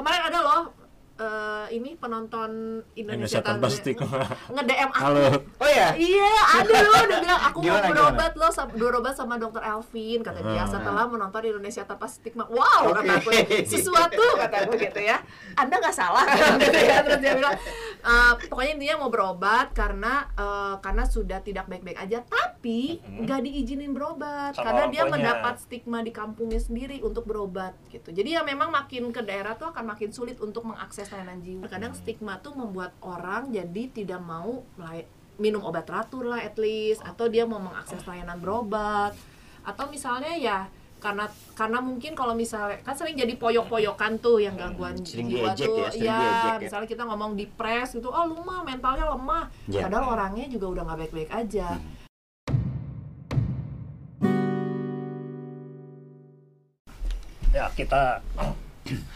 kemarin ada loh eh, ini penonton Indonesia, Indonesia tanpa stigma. nge-DM aku. Halo. Oh ya? Iya, ada loh udah bilang aku Gimana, mau berobat loh berobat sama dokter Elvin kata dia Hmm. setelah menonton Indonesia tanpa stigma. Wow, Oke. kata aku sesuatu kata aku gitu ya. Anda nggak salah gitu ya. Terus dia bilang "Eh, pokoknya intinya mau berobat karena eh, karena sudah tidak baik-baik aja tapi Hmm. nggak diizinin berobat Sama karena dia mendapat stigma di kampungnya sendiri untuk berobat gitu. Jadi ya memang makin ke daerah tuh akan makin sulit untuk mengakses layanan jiwa. Kadang stigma tuh membuat orang jadi tidak mau minum obat teratur lah at least. Atau dia mau mengakses layanan berobat. Atau misalnya ya karena karena mungkin kalau misalnya kan sering jadi poyok-poyokan tuh yang gangguan Sering jiwa diejek tuh. ya, sering ya, diejek ya. misalnya kita ngomong depres gitu oh lu mah mentalnya lemah. Ya. padahal orangnya juga udah nggak baik-baik aja. Ya, kita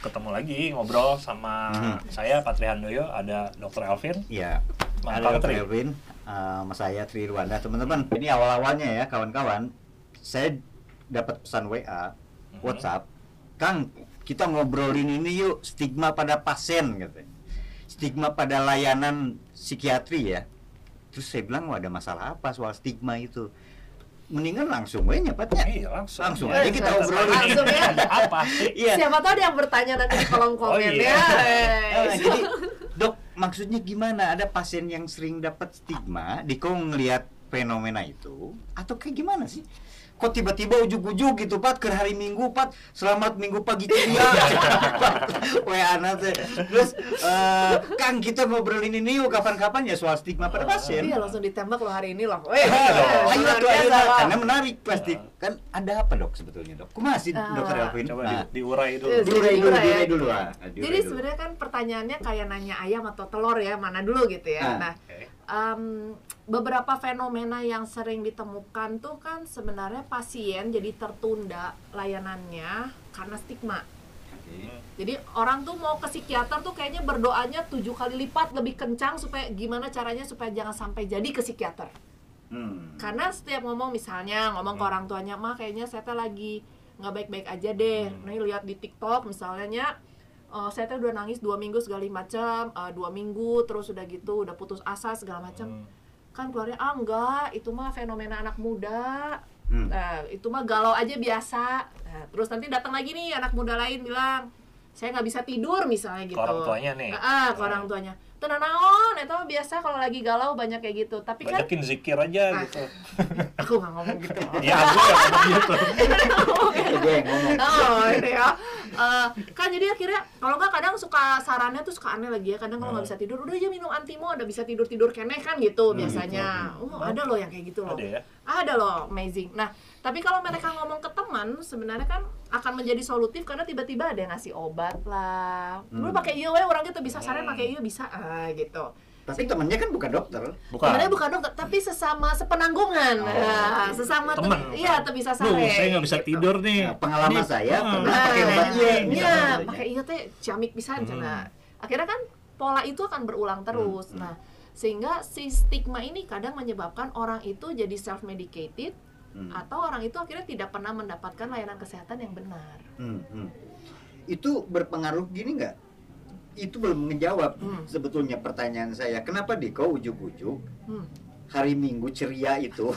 ketemu lagi ngobrol sama Mhm. saya Patri Handoyo, ada Dr. Elvin. Iya. Mang Ada Kang Tri. Dr. Elvin, eh, Mas saya Tri Rwanda. Teman-teman, ini awal-awalnya ya kawan-kawan, saya dapat pesan WA, Mhm. WhatsApp, Kang, kita ngobrolin ini yuk stigma pada pasien gitu. Stigma pada layanan psikiatri ya. Terus saya bilang, "Wah, ada masalah apa soal stigma itu?" Mendingan langsung aja nyapatnya. Iya, langsung. Langsung aja kita obrolin. Langsung ya. Apa sih? Iya. siapa tahu ada yang bertanya nanti di kolom Oh, komen iya. ya Ah, Eh, jadi dok maksudnya gimana ada pasien yang sering dapat stigma di kau ngelihat fenomena itu atau kayak gimana sih kok tiba-tiba ujuk-ujuk gitu pat? Ke hari minggu pat. Selamat minggu pagi ceria wa anak teh terus eh, kang kita ngobrolin ini yuk. Kapan-kapan ya soal stigma pada pasien. Iya langsung ditembak loh hari ini loh. Weh, ayo luar tuh ayo karena menarik pasti. Kan ada apa dok sebetulnya dok? Kumaha sih Ah. dokter Elvin? Coba Nah, di, diurai dulu. Iya, diurai dulu Diurai. ya. diurai dulu. Ah. Diurai Jadi dulu. sebenarnya kan pertanyaannya kayak nanya ayam atau telur ya, mana dulu gitu ya. Ah. Nah, Em, beberapa fenomena yang sering ditemukan tuh kan sebenarnya pasien jadi tertunda layanannya karena stigma. Jadi orang tuh mau ke psikiater tuh kayaknya berdoanya tujuh kali lipat lebih kencang supaya gimana caranya supaya jangan sampai jadi ke psikiater. Hmm. Karena setiap ngomong misalnya ngomong ke Hmm. orang tuanya mah kayaknya saya lagi nggak baik-baik aja deh. Hmm. Nih lihat di TikTok misalnya eh, saya teh udah nangis dua minggu segala macam, eh, dua minggu terus udah gitu udah putus asa segala macam. Hmm. Kan keluarnya ah enggak itu mah fenomena anak muda. Hmm. Nah, itu mah galau aja biasa. Nah, terus nanti datang lagi nih anak muda lain bilang saya nggak bisa tidur misalnya gitu. Ke orang tuanya nih. Ah, ke orang tuanya. Tenang naon, itu mah biasa kalau lagi galau banyak kayak gitu. Tapi kan Banyakin zikir aja Ah. gitu. aku nggak ngomong gitu. Iya, aku ya ngomong gitu. Yang ngomong. oh ya Eh, kan jadi akhirnya kalau nggak kadang suka sarannya tuh suka aneh lagi ya kadang kalau nggak bisa tidur udah aja minum antimo udah bisa tidur tidur keneh kan gitu Hmm, biasanya gitu. oh ada loh yang kayak gitu loh Ada ya. ada loh amazing nah tapi kalau mereka ngomong ke teman sebenarnya kan akan menjadi solutif karena tiba-tiba ada yang ngasih obat lah Hmm. lu pakai iya orang gitu bisa saran Hmm. pakai iya bisa ah gitu Tapi temennya kan bukan dokter. Bukan. sebenarnya bukan dokter tapi sesama sepenanggungan Oh, Nah, sesama Temen. tuh iya tuh bisa Duh, sare saya nggak bisa gitu. tidur nih. Nah, pengalaman Ini- saya Ah. pernah pakai obat iya. iya, misalnya. pakai iya teh ciamik bisa Hmm. Akhirnya kan pola itu akan berulang terus. Hmm. Nah, sehingga si stigma ini kadang menyebabkan orang itu jadi self medicated Hmm. atau orang itu akhirnya tidak pernah mendapatkan layanan kesehatan yang benar. Hmm, hmm. Itu berpengaruh gini nggak? Itu belum menjawab Hmm. sebetulnya pertanyaan saya. Kenapa di kau ujuk-ujuk Hmm. hari Minggu ceria itu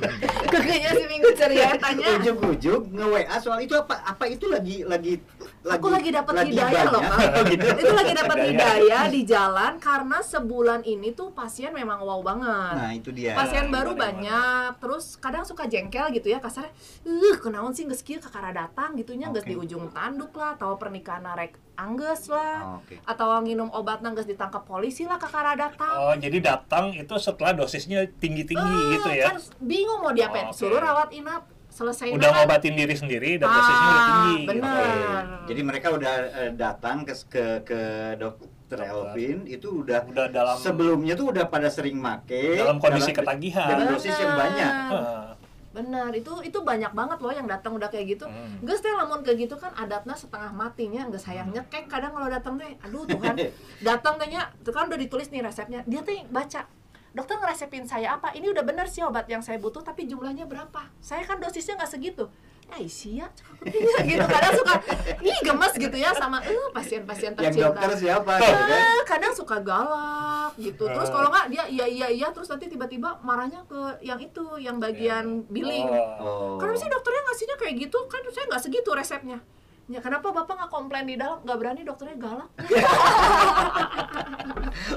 Kayaknya si Minggu ceria tanya. ujuk-ujuk nge-WA soal itu apa? Apa itu lagi lagi Aku lagi dapat hidayah loh? Kang. Oh, gitu. itu lagi dapat Hidayah. di jalan karena sebulan ini tuh pasien memang wow banget. Nah, itu dia. pasien Gimana, baru banyak terus kadang suka jengkel gitu ya kasarnya uh kenaon sih geus kieu kakara datang gitunya geus Oke. di ujung tanduk lah atau pernikahan rek anggeus lah Oh, Oke. atau nginum obat geus ditangkap polisi lah kakara datang Oh, jadi datang itu setelah dosisnya tinggi-tinggi Eh, gitu ya. kan bingung mau diapain Oh, oke. suruh rawat inap selesai Udah ngobatin diri sendiri dan dosisnya udah Ah, tinggi. bener. gitu. Oke. Jadi mereka udah eh, datang ke ke ke dokter. Elvin itu udah Udah dalam sebelumnya tuh udah pada sering make dalam kondisi ketagihan. dengan dosis yang banyak. Ah. Benar itu itu banyak banget loh yang datang udah kayak gitu. Hmm. Geus teh lamun kayak gitu kan adatnya setengah matinya geus hayang nyekek kadang kalau datang teh aduh Tuhan. Datang tehnya tuh kan udah ditulis nih resepnya dia teh baca dokter ngeresepin saya apa? Ini udah bener sih obat yang saya butuh tapi jumlahnya berapa? Saya kan dosisnya nggak segitu eh sia cakep gitu kadang suka ih gemes gitu ya sama eh pasien-pasien Yang tercinta dokter siapa gitu kan? Eh, kadang suka galak gitu terus Eh. kalau nggak dia iya iya iya terus nanti tiba-tiba marahnya ke yang itu yang bagian billing Oh. Oh. Kenapa sih dokternya ngasihnya kayak gitu? Kan saya nggak segitu resepnya. Ya kenapa bapak nggak komplain di dalam? Nggak berani dokternya galak.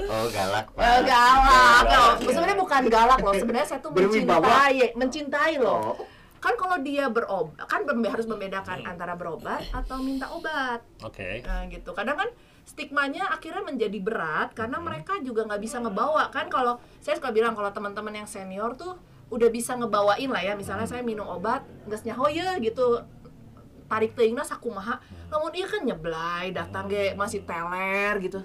Oh, galak, Pak. Eh, galak. loh. Sebenarnya bukan galak loh. Sebenarnya saya tuh Berwibawa. mencintai, mencintai loh. Oh. Kan kalau dia berobat, kan harus membedakan antara berobat atau minta obat. Oke. Nah, gitu. Kadang kan stigmanya akhirnya menjadi berat karena mereka juga nggak bisa ngebawa. Kan kalau saya suka bilang kalau teman-teman yang senior tuh udah bisa ngebawain lah ya. Misalnya saya minum obat nggak nyaho ya gitu. Tarik teingna sakumaha. Namun iya kan nyeblay datang ge masih teler gitu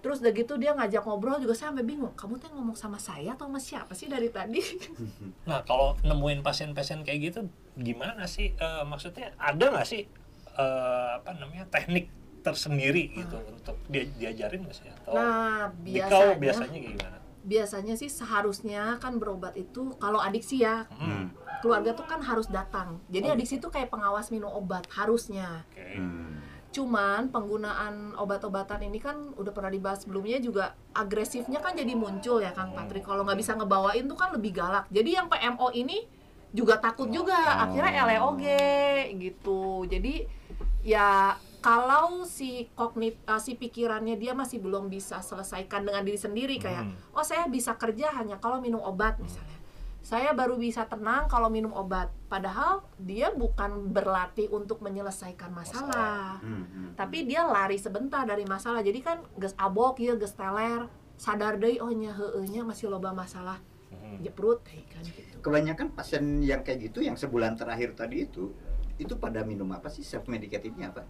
terus udah gitu dia ngajak ngobrol juga saya sampai bingung kamu tuh ngomong sama saya atau sama siapa sih dari tadi Nah, kalau nemuin pasien-pasien kayak gitu, gimana sih? Eh, maksudnya ada nggak sih eh, apa namanya teknik tersendiri gitu untuk dia diajarin nggak sih? Atau nah biasanya biasanya gimana? biasanya sih seharusnya kan berobat itu kalau adiksi ya Hmm. keluarga tuh kan harus datang. Jadi Oh. adiksi itu kayak pengawas minum obat harusnya. Oke. Hmm. Cuman penggunaan obat-obatan ini kan udah pernah dibahas sebelumnya juga agresifnya kan jadi muncul ya Kang Patri. Kalau nggak bisa ngebawain tuh kan lebih galak. Jadi yang PMO ini juga takut juga. Oh. Akhirnya LEOG gitu. Jadi ya kalau si kognit eh, si pikirannya dia masih belum bisa selesaikan dengan diri sendiri kayak Hmm. oh saya bisa kerja hanya kalau minum obat misalnya saya baru bisa tenang kalau minum obat padahal dia bukan berlatih untuk menyelesaikan masalah Hmm, hmm. tapi dia lari sebentar dari masalah jadi kan ges abok ya ges teler sadar deh oh nya heeh nya masih loba masalah Hmm. jeprut kayak kan gitu Kebanyakan pasien yang kayak gitu yang sebulan terakhir tadi itu itu pada minum apa sih self medicative-nya apa?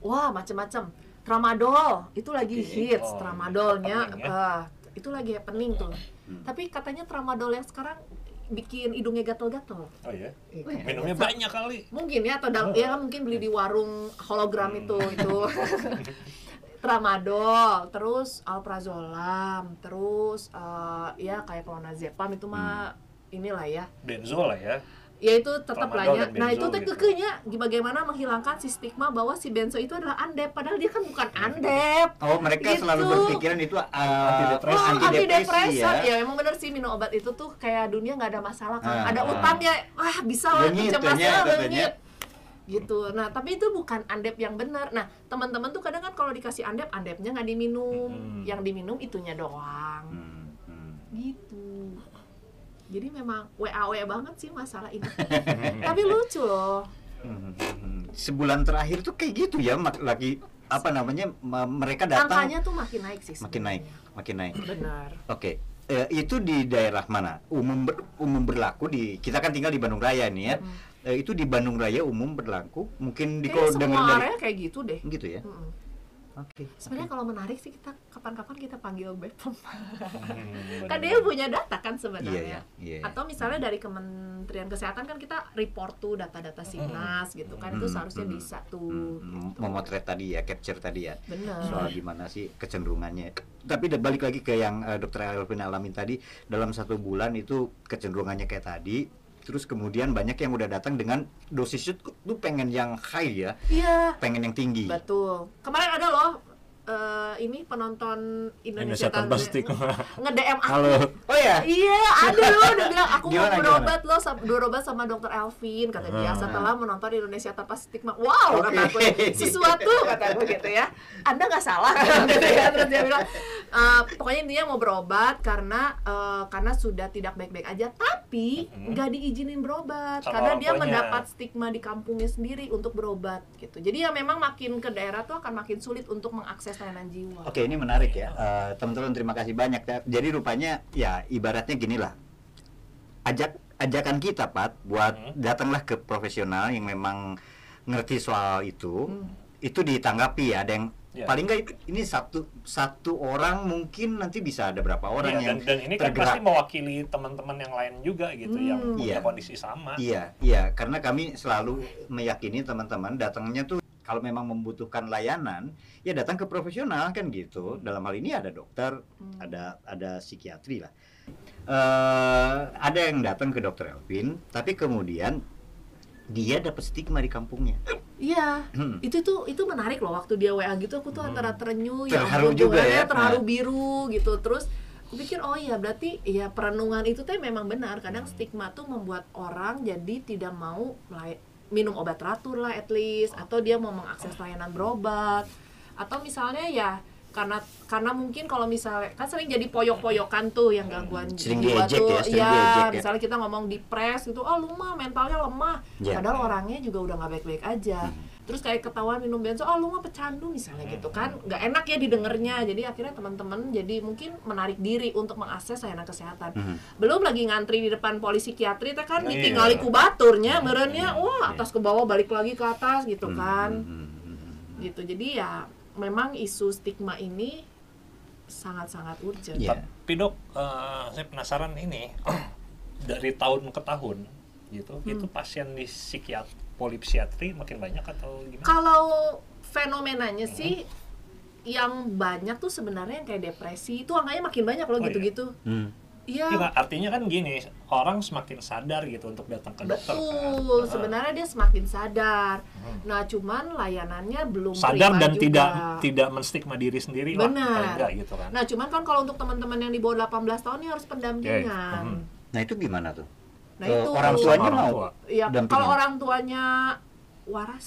wah macem-macem tramadol itu lagi Oke. hits Oh, tramadolnya happening ya. eh, itu lagi happening tuh Hmm. tapi katanya tramadol yang sekarang bikin hidungnya gatel-gatel. Oh ya, Oh, ya. minumnya banyak kali. mungkin ya atau dal- ya mungkin beli di warung hologram itu itu. Tramadol terus alprazolam terus eh, ya kayak clonazepam itu mah inilah ya. Benzo lah ya. Ya itu tetap lah ya nah itu teh gitu. kekehnya bagaimana menghilangkan si stigma bahwa si benzo itu adalah andep padahal dia kan bukan andep Oh, mereka Gitu. selalu berpikiran itu uh, Antidepresan. Oh, antidepresi antidepresan. ya. ya. emang bener sih minum obat itu tuh kayak dunia nggak ada masalah kan. Ah, ada ah. utang ya, wah bisa lah cemasnya lenyit. Gitu. Nah, tapi itu bukan andep yang benar. Nah, teman-teman tuh kadang kan kalau dikasih andep, andepnya nggak diminum. Hmm. Yang diminum itunya doang. Hmm, hmm. Gitu. Jadi memang WAW banget sih masalah ini. tapi lucu loh. Hmm, hmm. Sebulan terakhir tuh kayak gitu ya, lagi apa namanya ma- mereka datang Angkanya tuh makin naik sih. makin naik, makin naik. Benar. Oke, Eh, itu di daerah mana? Umum ber- umum berlaku di kita kan tinggal di Bandung Raya nih ya. Hmm. Eh, itu di Bandung Raya umum berlaku. Mungkin di kalau dengar semua dari area kayak gitu deh. gitu ya. Mm-mm. Oke. Sebenarnya kalau menarik sih kita kapan-kapan kita panggil Bepom. Hmm, kan dia benar-benar. punya data kan Iya sebenarnya. ya, iya. ya. Atau misalnya dari Kementerian Kesehatan kan kita report tuh data-data Signas gitu kan itu Hmm, seharusnya hmm, bisa tuh. Gitu. memotret tadi ya, capture tadi ya. Bener. soal gimana sih kecenderungannya. Tapi balik lagi ke yang eh, dokter Elvin alamin tadi dalam satu bulan itu kecenderungannya kayak tadi. Terus kemudian banyak yang udah datang dengan dosisnya tuh, pengen yang high ya, Iya, pengen yang tinggi. betul. Kemarin ada loh eh, ini penonton Indonesia, Indonesia tanpa stigma. nge-DM aku. Halo. Oh ya, Iya, ada loh udah bilang aku mau berobat loh sama berobat sama dokter Elvin kata dia Ah. setelah menonton Indonesia tanpa stigma. Wow, kata aku Oke. sesuatu kata aku gitu ya. Anda nggak salah gitu ya. Terus dia bilang "Eh, pokoknya intinya mau berobat karena eh, karena sudah tidak baik-baik aja tapi nggak diizinin berobat Sama karena dia mendapat stigma di kampungnya sendiri untuk berobat gitu. Jadi ya memang makin ke daerah tuh akan makin sulit untuk mengakses layanan jiwa. Oke ini menarik ya Eh, teman-teman terima kasih banyak ya. Jadi rupanya ya ibaratnya gini lah ajak ajakan kita Pat buat Hmm. datanglah ke profesional yang memang ngerti soal itu Hmm. itu ditanggapi ya ada yang Ya. paling nggak ini satu satu orang mungkin nanti bisa ada berapa orang Iya, yang dan, dan ini kan tergerak. pasti mewakili teman-teman yang lain juga gitu yang Hmm. punya Iya. kondisi sama. Iya, iya, karena kami selalu meyakini teman-teman datangnya tuh kalau memang membutuhkan layanan, ya datang ke profesional kan gitu. Dalam hal ini ada dokter, Hmm. ada ada psikiatri lah. Eh, ada yang datang ke dokter Elvin, tapi kemudian dia dapat stigma di kampungnya. Iya, Hmm. itu tuh itu menarik loh waktu dia WA gitu aku tuh Hmm. antara terenyuh Terharu ampun, juga ya. terharu Nah. biru gitu terus aku pikir oh iya berarti ya perenungan itu tuh memang benar kadang stigma tuh membuat orang jadi tidak mau minum obat teratur lah at least. Atau dia mau mengakses layanan berobat. Atau misalnya ya karena karena mungkin kalau misalnya kan sering jadi poyok-poyokan tuh yang gangguan Sering jiwa diejek tuh. ya, sering ya diejek ya. misalnya kita ngomong depres gitu oh lu mah mentalnya lemah. Ya. padahal orangnya juga udah nggak baik-baik aja terus kayak ketahuan minum benzo oh lu mah pecandu misalnya gitu kan nggak enak ya didengarnya jadi akhirnya teman-teman jadi mungkin menarik diri untuk mengakses layanan kesehatan Hmm. belum lagi ngantri di depan polisi psikiatri teh kan Nah, ditinggali iya. ku baturnya merenya wah atas ke bawah balik lagi ke atas gitu kan Hmm, hmm, hmm. gitu jadi ya memang isu stigma ini sangat-sangat urgent Iya. Tapi dok, eh, saya penasaran ini dari tahun ke tahun gitu, Hmm. itu pasien di psikiat polipsiatri makin banyak atau gimana? kalau fenomenanya sih yang banyak tuh sebenarnya yang kayak depresi itu angkanya makin banyak loh Oh, iya? gitu-gitu Hmm. iya Iya, artinya kan gini, orang semakin sadar gitu untuk datang ke dokter. kan? betul Ah. sebenarnya dia semakin sadar Hmm. nah cuman layanannya belum sadar prima dan juga. tidak tidak menstigma diri sendiri lah, Benar. enggak gitu kan. nah cuman kan kalau untuk teman-teman yang di bawah 18 tahun ini harus pendampingan Hmm. Nah itu gimana tuh? Nah Eh, itu orang tuanya orang mau tua. ya dampingin? kalau orang tuanya waras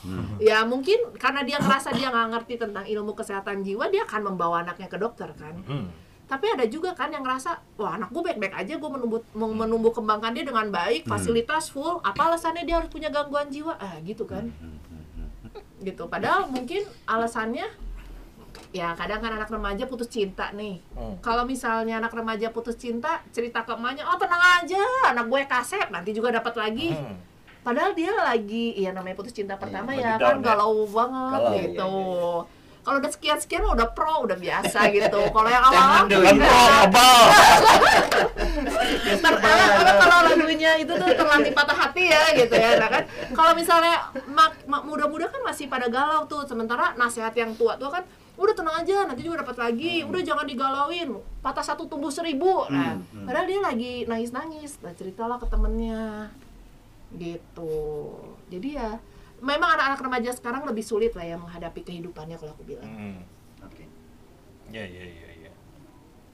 Hmm. ya mungkin karena dia ngerasa dia nggak ngerti tentang ilmu kesehatan jiwa dia akan membawa anaknya ke dokter kan Hmm. tapi ada juga kan yang ngerasa wah anak gue baik-baik aja gue menumbuh mau menumbuh kembangkan dia dengan baik Hmm. fasilitas full apa alasannya dia harus punya gangguan jiwa ah gitu kan Hmm, hmm, hmm. gitu padahal mungkin alasannya ya kadang kan anak remaja putus cinta nih Hmm. kalau misalnya anak remaja putus cinta cerita ke emaknya oh tenang aja anak gue kaset nanti juga dapat lagi Hmm. padahal dia lagi iya namanya putus cinta pertama lagi ya kan ya. galau banget Galau, iya, gitu iya, kalau udah sekian sekian udah pro udah biasa gitu kalau yang dulu, Kan iya. pro, abal. Ntar karena, karena kalau lagunya itu tuh terlatih patah hati ya gitu ya nah kan kalau misalnya mak, mak muda-muda kan masih pada galau tuh sementara nasihat yang tua tua kan udah tenang aja nanti juga dapat lagi udah jangan digalauin patah satu tumbuh seribu nah Hmm, hmm. padahal dia lagi nangis nangis nah ceritalah ke temennya gitu jadi ya memang anak-anak remaja sekarang lebih sulit lah ya menghadapi kehidupannya kalau aku bilang Hmm. Oke. Ya, ya, ya, ya.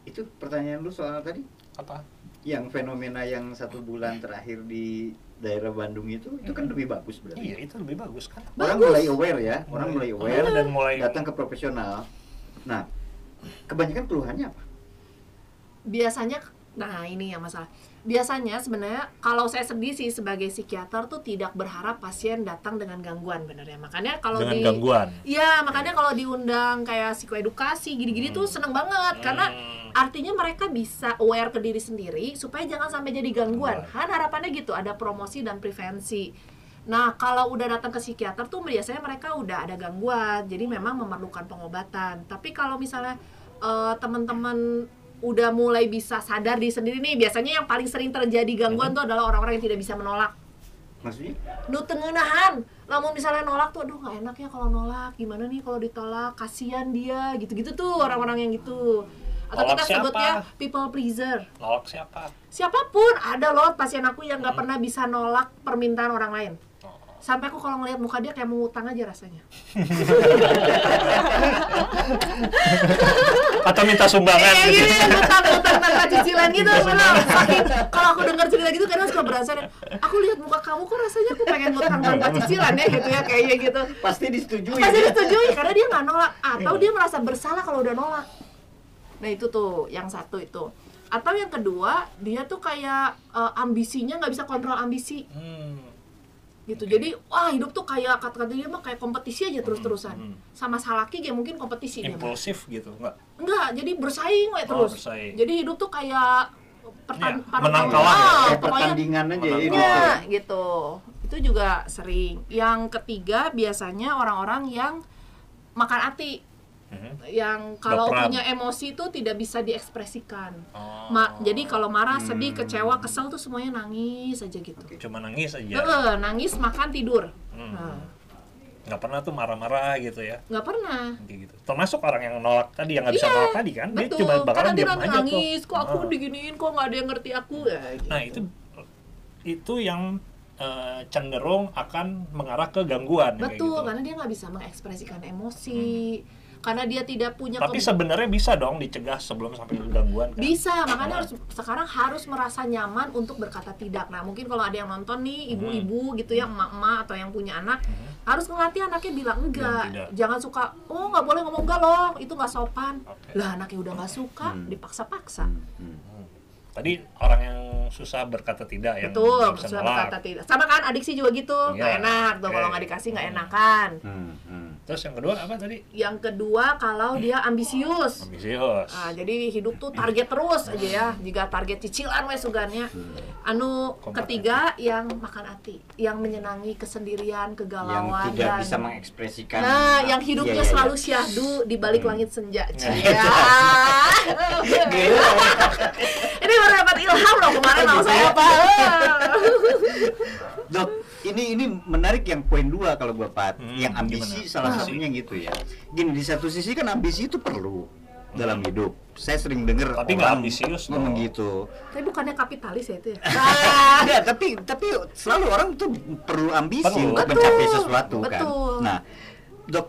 Itu pertanyaan lu soal tadi Apa? yang fenomena yang satu bulan terakhir di daerah Bandung itu itu kan lebih bagus berarti. Iya, itu lebih bagus kan. Orang Bagus. mulai aware ya, orang mulai aware dan mulai datang ke profesional. Nah, kebanyakan keluhannya apa? biasanya nah ini yang masalah biasanya sebenarnya kalau saya sedih sih sebagai psikiater tuh tidak berharap pasien datang dengan gangguan benernya makanya kalau dengan di gangguan. Iya, makanya kalau diundang kayak psikoedukasi gini-gini tuh seneng banget karena Hmm. Artinya mereka bisa aware ke diri sendiri supaya jangan sampai jadi gangguan. Kan harapannya gitu, ada promosi dan prevensi. Nah, kalau udah datang ke psikiater tuh biasanya mereka udah ada gangguan, jadi memang memerlukan pengobatan. Tapi kalau misalnya eh, teman-teman udah mulai bisa sadar diri sendiri nih, biasanya yang paling sering terjadi gangguan tuh adalah orang-orang yang tidak bisa menolak Maksudnya? nu tengenahan lamun misalnya nolak tuh aduh nggak enak ya kalau nolak gimana nih kalau ditolak kasihan dia gitu-gitu tuh orang-orang yang gitu atau Nolak kita siapa? sebutnya people pleaser Nolak siapa? siapa pun ada loh pasien aku yang nggak pernah bisa nolak permintaan orang lain Oh. sampai aku kalau ngelihat muka dia kayak mau ngutang aja rasanya Atau minta sumbangan kayak gitu. gini ngutang ngutang tanpa cicilan gitu kalau aku dengar cerita gitu kadang suka berasa aku lihat muka kamu kok rasanya aku pengen ngutang tanpa cicilan ya gitu ya kayaknya gitu Pasti disetujui. pasti ya? disetujui karena dia nggak nolak atau dia merasa bersalah kalau udah nolak nah itu tuh yang satu itu atau yang kedua dia tuh kayak eh, ambisinya nggak bisa kontrol ambisi Hmm. gitu jadi wah hidup tuh kayak kata-kata dia mah kayak kompetisi aja terus-terusan Hmm. sama salaki ya mungkin kompetisi dia. Impulsif gitu, enggak? enggak jadi bersaing we Oh, terus bersaing. jadi hidup tuh kayak pertan Ya, menang paruh- kalah ya. ah, Kayak pertandingan aja ya. Menang gitu. Ya, gitu. Itu juga sering. Yang ketiga biasanya orang-orang yang makan hati, Mhm. yang kalau punya emosi itu tidak bisa diekspresikan. Oh. Ma, jadi kalau marah, sedih, Hmm. kecewa, kesel tuh semuanya nangis aja gitu. cuma nangis aja. Heeh, nangis, makan, tidur. Hmm. Nah, Nggak pernah tuh marah-marah gitu ya. nggak pernah. Gitu. Termasuk orang yang nolak tadi yang nggak bisa Iya, nolak tadi kan, dia Betul. cuma Karena bakalan dia aja nangis, tuh. kok aku Ah. diginiin, kok nggak ada yang ngerti aku. Ya, gitu. Nah itu itu yang eh, cenderung akan mengarah ke gangguan betul gitu. karena dia nggak bisa mengekspresikan emosi karena dia tidak punya Tapi sebenarnya bisa dong dicegah sebelum sampai ke gangguan kan? bisa makanya Nah. harus sekarang harus merasa nyaman untuk berkata tidak nah mungkin kalau ada yang nonton nih ibu-ibu gitu ya emak-emak atau yang punya anak harus ngelatih anaknya bilang enggak jangan suka oh nggak boleh ngomong enggak loh itu nggak sopan Oke. lah anaknya udah nggak suka Hmm. dipaksa-paksa Hmm. Tadi orang yang susah berkata tidak yang betul nolak. berkata tidak sama kan adiksi juga gitu nggak Iya, enak tuh kalau oke. nggak dikasih nggak enakan Hmm. Hmm. Terus yang kedua apa tadi? yang kedua kalau dia ambisius Ambisius. Ah, jadi hidup tuh target terus aja ya. Jika target cicilan wes sugannya. Anu Kompeten. ketiga yang makan hati, yang menyenangi kesendirian, yang kegalauan tidak dan bisa mengekspresikan Nah, yang hidupnya Iya, iya, selalu iya. syahdu di balik langit senja. Nah, Cia. Gila. Ini baru dapat ilham loh kemarin Oh, mau gitu saya ya? apa? Dok, ini ini menarik yang poin dua kalau gua Pat. Hmm, yang ambisi gimana? salah satunya gitu ya. Gini di satu sisi kan ambisi itu perlu dalam hidup. Saya sering dengar Tapi nggak ambisius ngomong gitu. Tapi bukannya kapitalis ya itu ya? Enggak, tapi tapi selalu orang tuh perlu ambisi Perlu. untuk Betul, mencapai sesuatu kan. betul. Nah, Dok,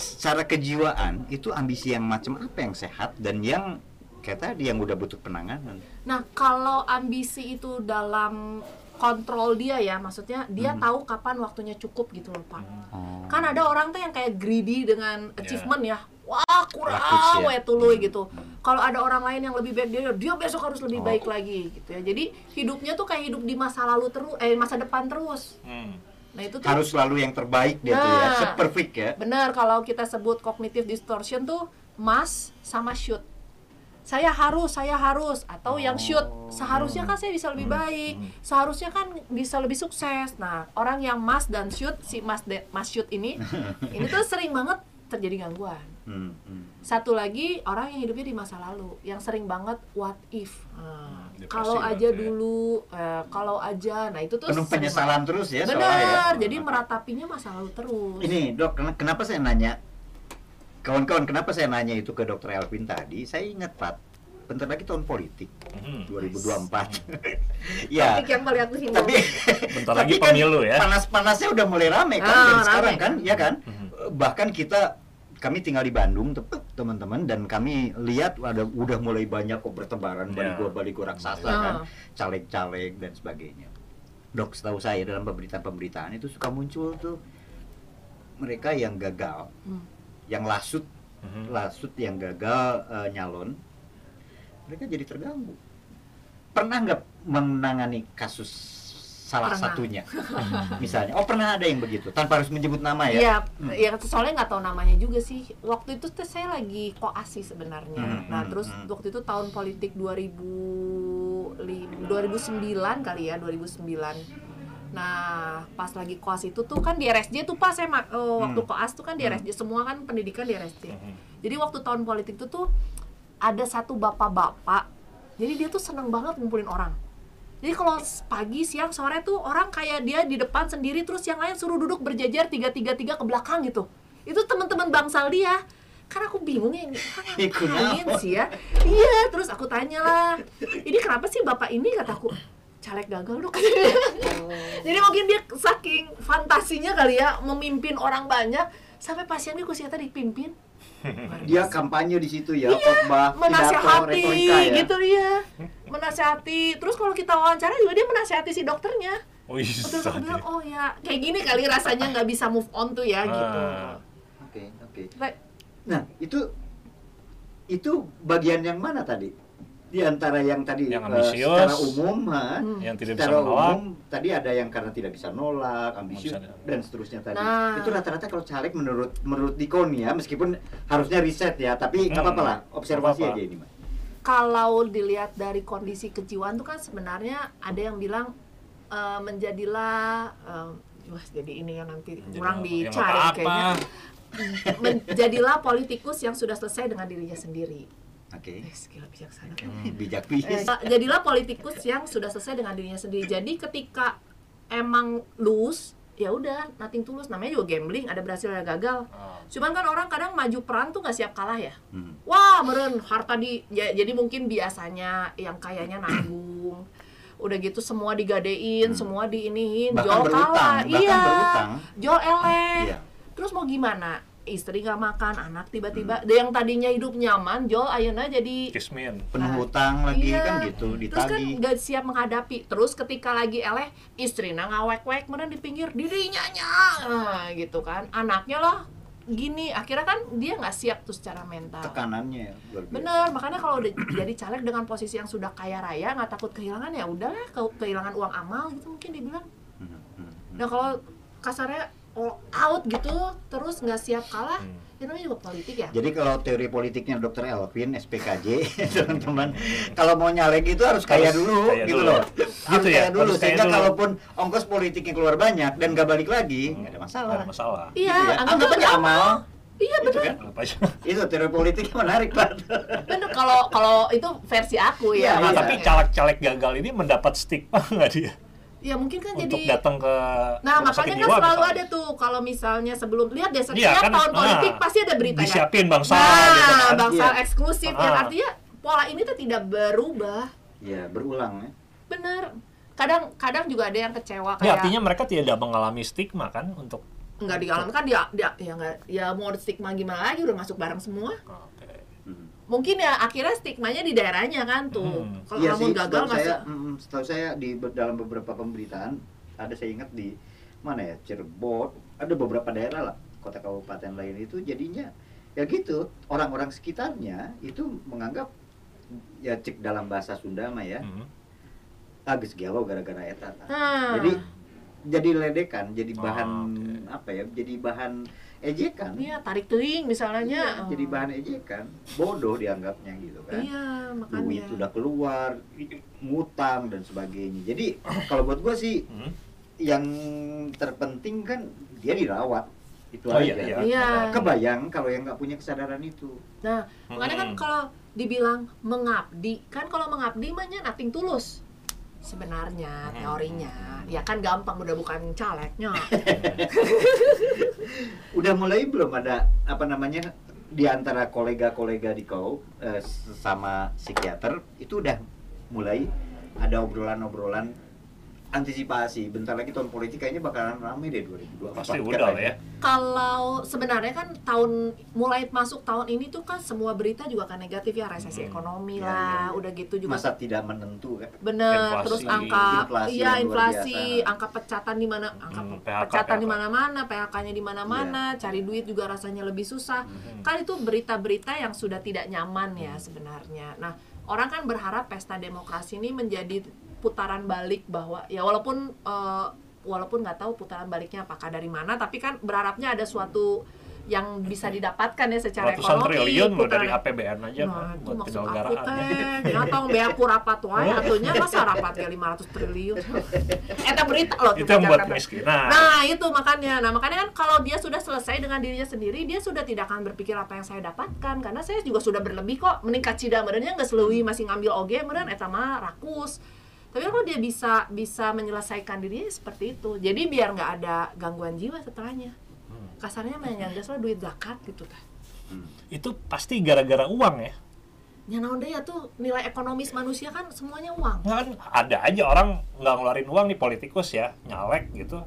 secara kejiwaan itu ambisi yang macam apa yang sehat dan yang kayak tadi yang udah butuh penanganan. Nah, kalau ambisi itu dalam kontrol dia ya, maksudnya dia Hmm. tahu kapan waktunya cukup gitu loh, Pak. Oh. kan ada orang tuh yang kayak greedy dengan achievement ya wah kurang ya. tuluy Hmm. gitu kalau ada orang lain yang lebih baik dia dia besok harus lebih Oh. baik lagi gitu ya jadi hidupnya tuh kayak hidup di masa lalu terus eh masa depan terus Hmm. nah itu tuh Harus selalu yang terbaik dia tuh ya, Nah. perfect ya. benar kalau kita sebut cognitive distortion tuh must sama should saya harus saya harus. Atau yang should seharusnya kan saya bisa lebih baik. Seharusnya kan bisa lebih sukses. Nah orang yang must dan should si de- must should ini ini tuh sering banget terjadi gangguan. Hmm, hmm. satu lagi orang yang hidupnya di masa lalu yang sering banget what if. Nah, kalau aja ya. dulu eh, kalau aja nah itu tuh Penuh penyesalan terus ya ya. benar jadi meratapinya masa lalu terus. Ini dok, ken- kenapa saya nanya kawan-kawan kenapa saya nanya itu ke dokter Elvin tadi? Saya ingat Pak, bentar lagi tahun politik Hmm. 2024. ya, topik yang paling aku hindari tapi Bentar tapi lagi kan pemilu ya. Panas-panasnya udah mulai rame kan Ah, rame. sekarang kan, ya kan? Mhm. Bahkan kita kami tinggal di Bandung, teman-teman, dan kami lihat ada udah mulai banyak kok bertebaran Ya. baligo-baligo raksasa Ah. kan, caleg-caleg dan sebagainya. Dok, setahu saya dalam pemberitaan-pemberitaan itu suka muncul tuh mereka yang gagal, Hmm. Yang lasut, Mhm. lasut yang gagal eh, nyalon, mereka jadi terganggu. Pernah nggak menangani kasus salah Pernah. satunya, misalnya? Oh pernah ada yang begitu, tanpa harus menyebut nama ya? Iya, Hmm. ya soalnya nggak tahu namanya juga sih. Waktu itu tuh saya lagi koasi sebenarnya. Hmm, nah, hmm, terus hmm. waktu itu tahun politik 2000 2009 kali ya, 2009. Nah, pas lagi koas itu tuh kan di RSJ tuh pas saya eh, waktu Hmm. koas tuh kan di Hmm. RSJ semua kan pendidikan di RSJ. Mhm. Jadi waktu tahun politik itu tuh ada satu bapak-bapak. Jadi dia tuh seneng banget ngumpulin orang. Jadi kalau pagi, siang, sore tuh orang kayak dia di depan sendiri terus yang lain suruh duduk berjajar tiga tiga tiga ke belakang gitu. Itu teman-teman bangsal dia. Kan aku bingung ya ini ngapain sih ya? Iya, terus aku tanya lah. Ini kenapa sih bapak ini kataku caleg gagal dok katanya. Jadi mungkin dia saking fantasinya kali ya memimpin orang banyak sampai pasiennya kursinya tadi dipimpin. Dia kampanye di situ ya, khotbah, pidato, menasehati ya. gitu dia menasehati terus kalau kita wawancara juga dia menasehati si dokternya Wih, terus aku bilang oh ya kayak gini kali rasanya nggak bisa move on tuh ya gitu Ah. Oke, oke. Baik. Nah, itu itu bagian yang mana tadi? Di antara yang tadi Yang ambisius. secara umum, ha? Hmm. yang tidak bisa secara menolak. umum tadi ada yang karena tidak bisa nolak, ambisius bisa. dan seterusnya tadi. Nah. Itu rata-rata kalau caleg menurut menurut Dikon ya, meskipun harusnya riset ya, tapi nggak Hmm. apa-apa lah, observasi Nggak apa-apa. aja ini, Mas. kalau dilihat dari kondisi kejiwaan tuh kan sebenarnya ada yang bilang eh, menjadilah eh, wah jadi ini yang nanti kurang Jadi, dicari kayaknya menjadilah politikus yang sudah selesai dengan dirinya sendiri Oke. eh, gila bijaksana Bijak Eh, bis. jadilah politikus yang sudah selesai dengan dirinya sendiri. Jadi ketika emang lose, ya udah nothing tulus. Namanya juga gambling, ada berhasil ada gagal. Ah. Cuman kan orang kadang maju perang tuh nggak siap kalah ya. Hmm. Wah, meren harta di ya- jadi mungkin biasanya yang kayaknya nanggung. udah gitu semua digadein, Hmm. semua diiniin, Bahkan berutang, kalah, iya, berutang. Jol eleh. Iya. Terus mau gimana? Istri nggak makan, anak Hmm. tiba-tiba, yang tadinya hidup nyaman, Jol ayeuna jadi Kismin. penuh Nah, hutang lagi iya. kan gitu Terus kan nggak siap menghadapi. Terus ketika lagi eleh, istrinya ngawek-wek, kemudian di pinggir dirinya nya, nah, gitu kan. Anaknya lah gini, akhirnya kan dia nggak siap tuh secara mental. tekanannya ya. Bener, makanya kalau udah jadi caleg dengan posisi yang sudah kaya raya, nggak takut kehilangan ya udahlah, ke- kehilangan uang amal gitu mungkin dibilang. Hmm, hmm, hmm. Nah kalau kasarnya all out gitu, terus nggak siap kalah, Hmm. itu namanya juga politik ya. Jadi kalau teori politiknya Dr. Elvin, SPKJ, teman-teman, kalau mau nyalek itu harus kaya Harus dulu, kaya gitu dulu. loh. Gitu Harus ya, kaya dulu, harus kaya sehingga dulu. kalaupun ongkos politiknya keluar banyak dan gak balik lagi, nggak ada masalah. Nggak ada masalah. Iya, Gitu ya. anggap aja amal. Iya Gitu bener, kan? Itu teori politiknya menarik banget. bener. Kalau kalau itu versi aku ya. Iya, Nah, iya. tapi caleg-caleg gagal ini mendapat stigma nggak dia? Ya mungkin kan Untuk jadi datang ke Nah, rumah makanya sakit kan jiwa selalu misalnya. ada tuh kalau misalnya sebelum lihat deh setiap Iya, kan, tahun politik nah, pasti ada berita ya. Disiapin bangsa Nah, gitu kan. bangsa Iya. eksklusif Ah. yang artinya pola ini tuh tidak berubah. Ya, berulang ya. Bener. Kadang kadang juga ada yang kecewa Ya, kayak artinya mereka tidak mengalami stigma kan untuk nggak dialami kan dia dia ya nggak ya mau stigma gimana lagi udah masuk bareng semua. Oke. Hmm. Mungkin ya akhirnya stigmanya di daerahnya kan tuh. Hmm. Kalau Iya kamu sih, gagal setahu masuk saya, mm, setahu saya di dalam beberapa pemberitaan ada saya ingat di mana ya Cirebon, ada beberapa daerah lah kota kabupaten lain itu jadinya ya gitu orang-orang sekitarnya itu menganggap ya cek dalam bahasa Sunda mah ya Hmm. agis gelo gara-gara eta. tah. Nah, Jadi jadi ledekan, jadi Oh, bahan oke. apa ya? Jadi bahan ejekan. iya tarik teuing misalnya. Iya, Oh. jadi bahan ejekan. Bodoh dianggapnya gitu kan. Iya, makanya. duit udah keluar, ngutang dan sebagainya. Jadi kalau buat gua sih Hmm. yang terpenting kan dia dirawat itu Oh, aja. iya, iya. Iya. Kebayang kalau yang nggak punya kesadaran itu. Nah, makanya kan Hmm. kalau dibilang mengabdi, kan kalau mengabdi mah nating tulus. Sebenarnya teorinya, ya kan gampang udah bukan calegnya. Udah mulai belum ada apa namanya di antara kolega-kolega di kau eh, sama psikiater itu udah mulai ada obrolan-obrolan antisipasi. Bentar lagi tahun politik kayaknya bakalan rame deh 2024. Pasti udah lah ya. kalau sebenarnya kan tahun mulai masuk tahun ini tuh kan semua berita juga kan negatif ya resesi Hmm. ekonomi Iya, lah, iya, iya. udah gitu juga Masa tidak menentu kan? bener Inflasi. terus angka Inflasi iya inflasi angka pecatan di mana angka Hmm, PHK, pecatan di PHK. mana-mana PHK-nya di mana-mana cari duit juga rasanya lebih susah Hmm. kan itu berita-berita yang sudah tidak nyaman ya sebenarnya. Nah, orang kan berharap pesta demokrasi ini menjadi putaran balik bahwa ya walaupun eh, walaupun nggak tahu putaran baliknya apakah dari mana, tapi kan berharapnya ada suatu yang bisa didapatkan ya secara Ratusan ekonomi. triliun loh dari APBN aja Nah, kan itu buat maksud aku penyelenggaraan. teh, ya tong beaku rapat wae atunya masa rapat ya 500 triliun. Eta berita loh Itu yang buat kemiskinan. Nah itu makanya, nah makanya kan kalau dia sudah selesai dengan dirinya sendiri, dia sudah tidak akan berpikir apa yang saya dapatkan karena saya juga sudah berlebih kok meningkat cida merenya nggak selewi masih ngambil oge meren eta mah rakus. Tapi kalau dia bisa bisa menyelesaikan dirinya seperti itu, jadi biar nggak ada gangguan jiwa setelahnya. Hmm. Kasarnya yang lah duit zakat gitu tah. Hmm. Itu pasti gara-gara uang ya. Ya naon deh ya tuh nilai ekonomis manusia kan semuanya uang. Kan ada aja orang nggak ngeluarin uang nih politikus ya nyalek gitu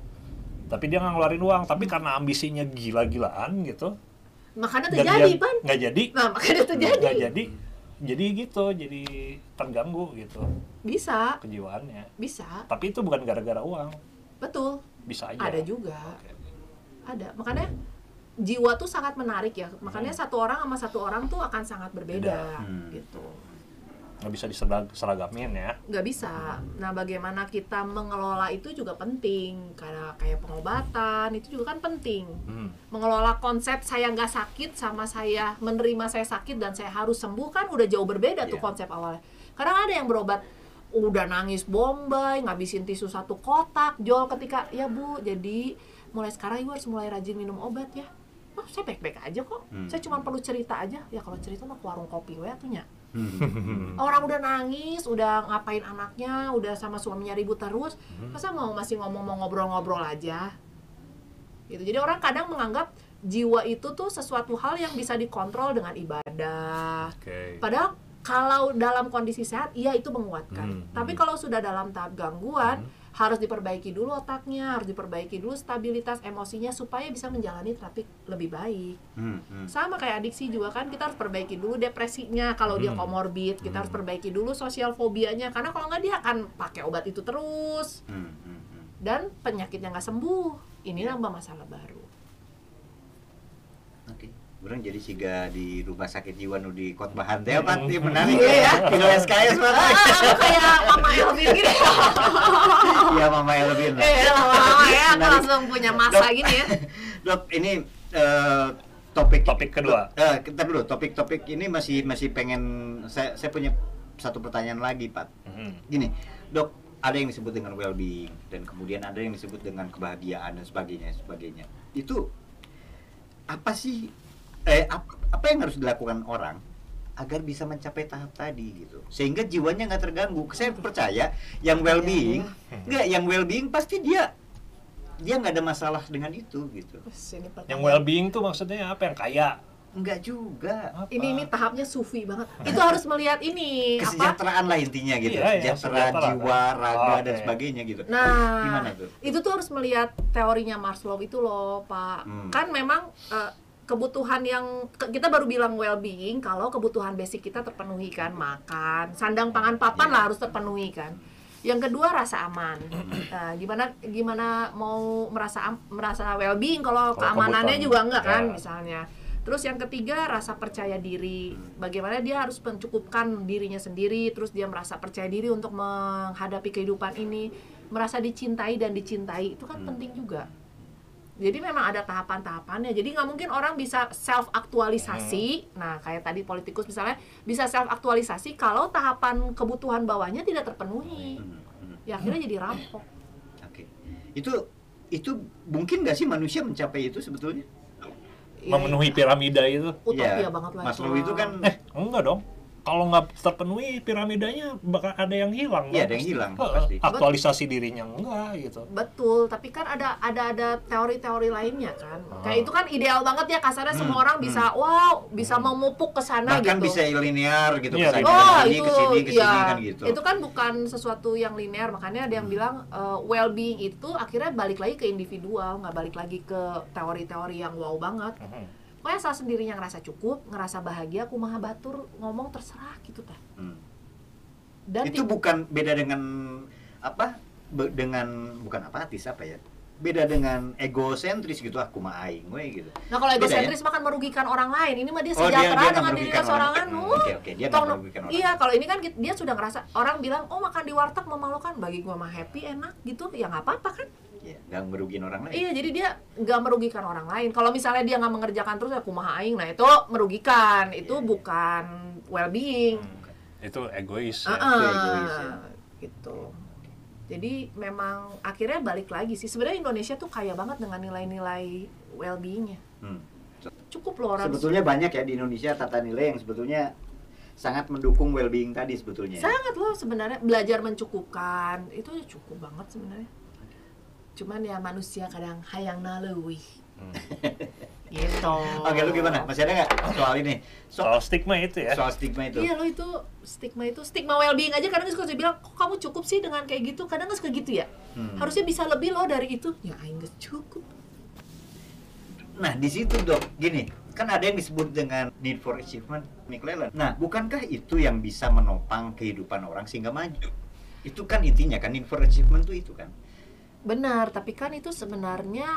tapi dia nggak ngeluarin uang tapi karena ambisinya gila-gilaan gitu Makanya terjadi pan. nggak jadi Nah makanya terjadi. nggak jadi jadi gitu jadi terganggu gitu Bisa, kejiwaannya bisa, tapi itu bukan gara-gara uang betul. bisa aja Ada juga. Oke. ada makanya jiwa tuh sangat menarik ya makanya satu orang sama satu orang tuh akan sangat berbeda Beda. Hmm. gitu nggak bisa diseragamin ya nggak bisa nah bagaimana kita mengelola itu juga penting karena kayak pengobatan itu juga kan penting hmm. mengelola konsep saya nggak sakit sama saya menerima saya sakit dan saya harus sembuh kan udah jauh berbeda tuh Iya. konsep awalnya karena ada yang berobat udah nangis bombay ngabisin tisu satu kotak jual ketika ya bu jadi mulai sekarang ibu harus mulai rajin minum obat ya Oh, saya baik-baik aja kok. Hmm. Saya cuma perlu cerita aja. Ya kalau cerita mah ke warung kopi we atunya. Hmm. Orang udah nangis, udah ngapain anaknya, udah sama suaminya ribut terus. Masa mau masih ngomong mau ngobrol-ngobrol aja? Gitu. Jadi orang kadang menganggap jiwa itu tuh sesuatu hal yang bisa dikontrol dengan ibadah. oke Padahal kalau dalam kondisi sehat, iya itu menguatkan. Hmm, Tapi hmm. kalau sudah dalam tahap gangguan, harus diperbaiki dulu otaknya, harus diperbaiki dulu stabilitas emosinya supaya bisa menjalani terapi lebih baik. Hmm, hmm. Sama kayak adiksi juga kan kita harus perbaiki dulu depresinya kalau dia Hmm. komorbid, kita harus Hmm. perbaiki dulu sosial fobianya karena kalau nggak dia akan pakai obat itu terus Hmm, hmm, hmm. dan penyakitnya nggak sembuh. Ini nambah masalah baru. Oke. Orang jadi siga di rumah sakit jiwa nu di Kotbahan teh apa teh menarik Iya, ya. Di SKS mah. Ah, aku kayak Mama Elvin gini. Iya Mama Elvin. lah. Eh, lama-lama ya langsung punya masa Dok. gini ya. Dok, ini eh, topik Topik kedua. Eh, kita dulu topik-topik ini masih masih pengen saya saya punya satu pertanyaan lagi, Pak. Mhm. Gini, Dok, ada yang disebut dengan well-being dan kemudian ada yang disebut dengan kebahagiaan dan sebagainya sebagainya. Itu apa sih eh ap- apa yang harus dilakukan orang agar bisa mencapai tahap tadi gitu sehingga jiwanya nggak terganggu saya percaya yang well-being nggak yang well-being pasti dia dia nggak ada masalah dengan itu gitu Yang pertanyaan. well-being tuh maksudnya apa? Yang kaya? nggak juga Apa? ini ini tahapnya sufi banget. Itu harus melihat ini apa? kesejahteraan lah intinya gitu Iya, iya, sejahtera sejahtera, jiwa kan? raga dan Oke. sebagainya gitu Nah, Gimana tuh? itu tuh harus melihat teorinya Maslow itu loh, Pak. Hmm. Kan memang eh, kebutuhan yang kita baru bilang well-being kalau kebutuhan basic kita terpenuhi kan, makan, sandang pangan papan Iya. lah harus terpenuhi kan. Yang kedua rasa aman. Nah, gimana gimana mau merasa merasa well-being kalau Kalau keamanannya kebutuhan, juga enggak kan ya. misalnya. Terus yang ketiga rasa percaya diri. Bagaimana dia harus mencukupkan dirinya sendiri, terus dia merasa percaya diri untuk menghadapi kehidupan ini, merasa dicintai dan dicintai itu kan Hmm. penting juga. Jadi memang ada tahapan-tahapannya. Jadi nggak mungkin orang bisa self aktualisasi. Nah, kayak tadi politikus misalnya bisa self aktualisasi kalau tahapan kebutuhan bawahnya tidak terpenuhi. Hmm, hmm. Ya akhirnya jadi rampok. Oke. Itu itu mungkin nggak sih manusia mencapai itu sebetulnya? Ya, Memenuhi piramida itu? utopia Iya. banget lah. Maslow itu kan Eh, enggak dong. Kalau nggak terpenuhi piramidanya bakal ada yang hilang. Iya, dong, ada yang hilang, pasti. Aktualisasi dirinya enggak gitu. Betul, tapi kan ada ada ada teori-teori lainnya kan. Ah. Kayak itu kan ideal banget ya kasarnya Hmm, semua orang bisa wow, bisa Hmm. memupuk ke sana bahkan gitu. bisa linear gitu Iya, ke sana Oh ke sini itu ke sini ke sini ya kan gitu. itu kan bukan sesuatu yang linear makanya ada yang bilang uh, well-being itu akhirnya balik lagi ke individual nggak balik lagi ke teori-teori yang wow banget Mhm. Pokoknya asal sendirinya ngerasa cukup ngerasa bahagia aku maha batur ngomong terserah gitu tah Hmm. dan itu bukan beda dengan apa? be- dengan bukan apatis apa ya? Beda dengan egosentris gitu aku mah aing we gitu. nah kalau beda egosentris mah kan merugikan orang lain ini mah dia Oh, dia- sejahtera dia nggak dengan dirinya seorang orang. anu oke, oke, dia Tong- merugikan orang. iya kalau ini kan dia sudah ngerasa orang bilang oh makan di warteg memalukan bagi gua mah happy enak gitu ya nggak apa-apa kan Ya, nggak merugikan orang lain. Iya, jadi dia nggak merugikan orang lain. Kalau misalnya dia nggak mengerjakan terus, ya kumaha aing. Nah itu merugikan. Itu Iya. bukan well-being. Hmm. Itu egois Ah, ya. ah, Itu egois, ya. Gitu. Jadi memang akhirnya balik lagi sih. Sebenarnya Indonesia tuh kaya banget dengan nilai-nilai well-beingnya. Hmm. Cukup loh orang. Sebetulnya banyak ya di Indonesia tata nilai yang sebetulnya sangat mendukung well-being tadi sebetulnya. sangat loh sebenarnya belajar mencukupkan itu cukup banget sebenarnya. Cuman ya manusia kadang hayang naleuwih. Hmm. Gitu. Oke, lu gimana? Masih ada nggak soal ini? So- Soal stigma itu ya. soal stigma itu. Iya lo itu stigma itu stigma well-being aja kadang suka bilang kok kamu cukup sih dengan kayak gitu kadang nggak suka gitu ya Hmm. harusnya bisa lebih loh dari itu ya aing cukup Nah, di situ dok, gini, kan ada yang disebut dengan need for achievement, McClellan. Nah, bukankah itu yang bisa menopang kehidupan orang sehingga maju? Itu kan intinya kan need for achievement itu itu kan. Benar tapi kan itu sebenarnya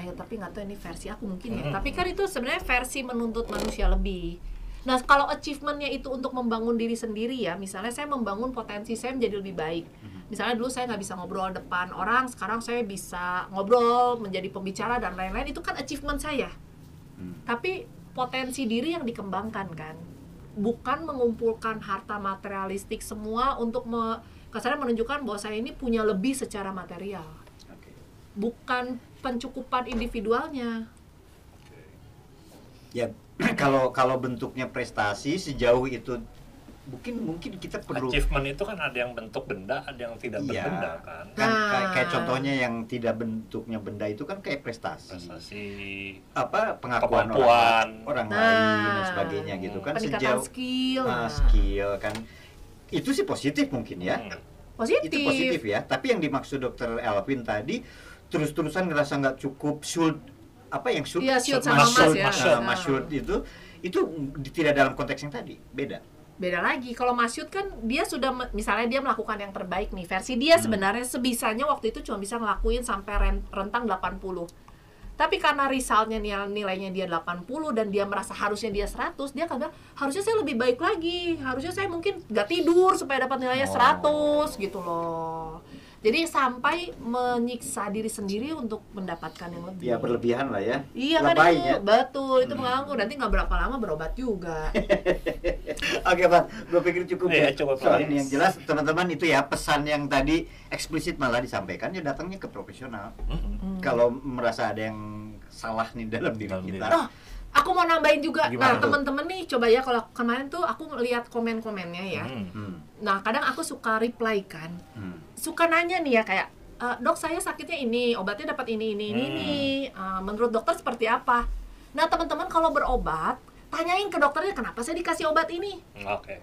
ayo tapi nggak tahu ini versi aku mungkin ya Hmm. tapi kan itu sebenarnya versi menuntut manusia lebih nah kalau achievementnya itu untuk membangun diri sendiri ya misalnya saya membangun potensi saya menjadi lebih baik misalnya dulu saya nggak bisa ngobrol depan orang sekarang saya bisa ngobrol menjadi pembicara dan lain-lain itu kan achievement saya Hmm. tapi potensi diri yang dikembangkan kan bukan mengumpulkan harta materialistik semua untuk me, kasarnya menunjukkan bahwa saya ini punya lebih secara material. Bukan pencukupan individualnya Ya, kalau kalau bentuknya prestasi sejauh itu mungkin mungkin kita perlu achievement itu kan ada yang bentuk benda ada yang tidak Iya. berbenda kan kan kayak, kayak Nah. contohnya yang tidak bentuknya benda itu kan kayak prestasi, prestasi apa pengakuan Kemampuan. orang, orang Nah. lain dan sebagainya gitu kan sejauh skill ah, nah. skill kan itu sih positif mungkin ya Hmm. positif itu positif ya tapi yang dimaksud dokter Elvin tadi terus-terusan ngerasa nggak cukup shoot apa yang shoot Iya, shoot sama mas ya. ah, Nah. maksud itu itu di- tidak dalam konteks yang tadi beda beda lagi kalau Masyud kan dia sudah misalnya dia melakukan yang terbaik nih versi dia Hmm. sebenarnya sebisanya waktu itu cuma bisa ngelakuin sampai ren- rentang 80 tapi karena resultnya nilai nilainya dia 80 dan dia merasa harusnya dia 100 dia bilang harusnya saya lebih baik lagi harusnya saya mungkin nggak tidur supaya dapat nilainya Oh. 100 gitu loh jadi sampai menyiksa diri sendiri untuk mendapatkan yang lebih ya berlebihan lah ya Iya kan itu, ya. betul itu Hmm. mengganggu nanti nggak berapa lama berobat juga. Oke Pak, gue pikir cukup Iya, ya. cukup, Soal ini yang jelas teman-teman itu ya pesan yang tadi eksplisit malah disampaikan ya datangnya ke profesional. Hmm. Kalau merasa ada yang salah nih dalam diri Dalam kita. diri. Oh, aku mau nambahin juga. Gimana nah, temen-temen nih coba ya kalau kemarin tuh aku lihat komen-komennya ya. Hmm. Hmm, Nah, kadang aku suka reply kan. hmm. Suka nanya nih ya kayak "E, dok saya sakitnya ini, obatnya dapat ini ini ini Hmm. ini. Eh, menurut dokter seperti apa? Nah, teman-teman kalau berobat, tanyain ke dokternya kenapa saya dikasih obat ini. Oke.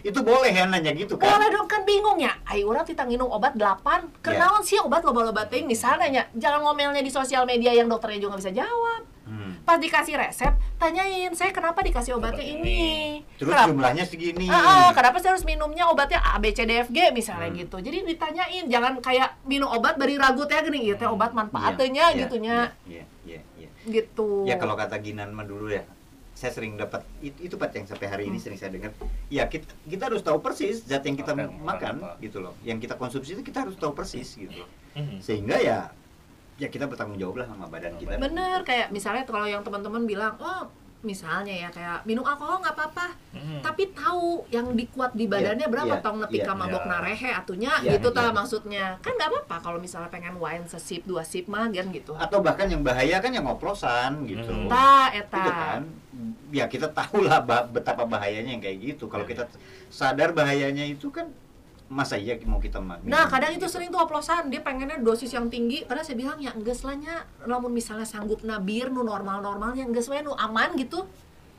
Itu boleh ya nanya gitu kan? Boleh dong kan bingung ya. Ayo orang kita nginum obat 8. Kenaon sih obat loba-loba ting misalnya ya. Jangan ngomelnya di sosial media yang dokternya juga nggak bisa jawab. Pas dikasih resep, tanyain saya kenapa dikasih obatnya Obat ini. Terus Kenapa? jumlahnya segini. Ah, ah, kenapa saya harus minumnya obatnya A, B, C, D, F, G misalnya Hmm. gitu. Jadi ditanyain, jangan kayak minum obat bari ragu teh gini gitu, obat manfaatnya Iya, gitunya Iya, iya, iya. gitu. Ya kalau kata Ginan mah dulu ya, saya sering dapat itu, itu Pak yang sampai hari ini Hmm. sering saya dengar. Ya kita, kita harus tahu persis zat yang kita makan apa. gitu loh. Yang kita konsumsi itu kita harus tahu persis gitu loh. Hmm. Sehingga ya ya kita bertanggung jawab lah sama badan kita. Bener kayak misalnya kalau yang teman-teman bilang, "Oh, misalnya ya kayak minum alkohol nggak apa-apa." Hmm. Tapi tahu yang dikuat di badannya Iya, berapa iya, tong nepi iya, ka mabok iya. narehe atunya Iya, gitu iya. tah maksudnya. Kan nggak apa-apa kalau misalnya pengen wine sesip dua sip mah kan gitu. Atau bahkan yang bahaya kan yang oplosan gitu. Hmm. Ta eta. Gitu kan. Ya kita tahu lah betapa bahayanya yang kayak gitu. Kalau Iya. kita sadar bahayanya itu kan masa iya mau kita minum Nah, kadang itu sering tuh oplosan, dia pengennya dosis yang tinggi, padahal saya bilang ya enggeus lah nya, lamun misalnya sanggup nabir nu normal-normalnya enggeus we nu aman gitu.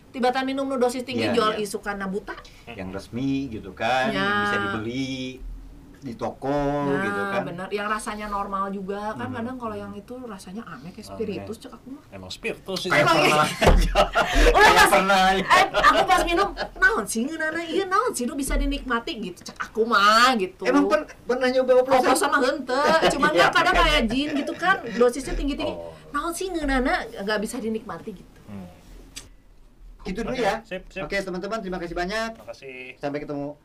Tiba-tiba minum nu dosis tinggi Iya, jual iya. isukan na buta. yang resmi gitu kan, Ya. bisa dibeli di toko nah, gitu kan. bener. Yang rasanya normal juga kan Hmm. kadang kalau yang itu rasanya aneh kayak spiritus cek aku mah. Emang spiritus itu. Kayak Emang pernah aja. Udah pas pernah aja. eh, aku pas minum, naon sih ngeunana iya naon sih nu bisa dinikmati gitu cek aku mah gitu. Emang per- pernah nyoba oplosan? oplosan mah henteu, cuman Iya, kan kadang kayak jin gitu kan, dosisnya tinggi-tinggi. Oh. Naon sih ngeunana nggak bisa dinikmati gitu. Hmm. Gitu dulu Oke, ya. sip, sip. Oke, teman-teman terima kasih banyak. Terima kasih. Sampai ketemu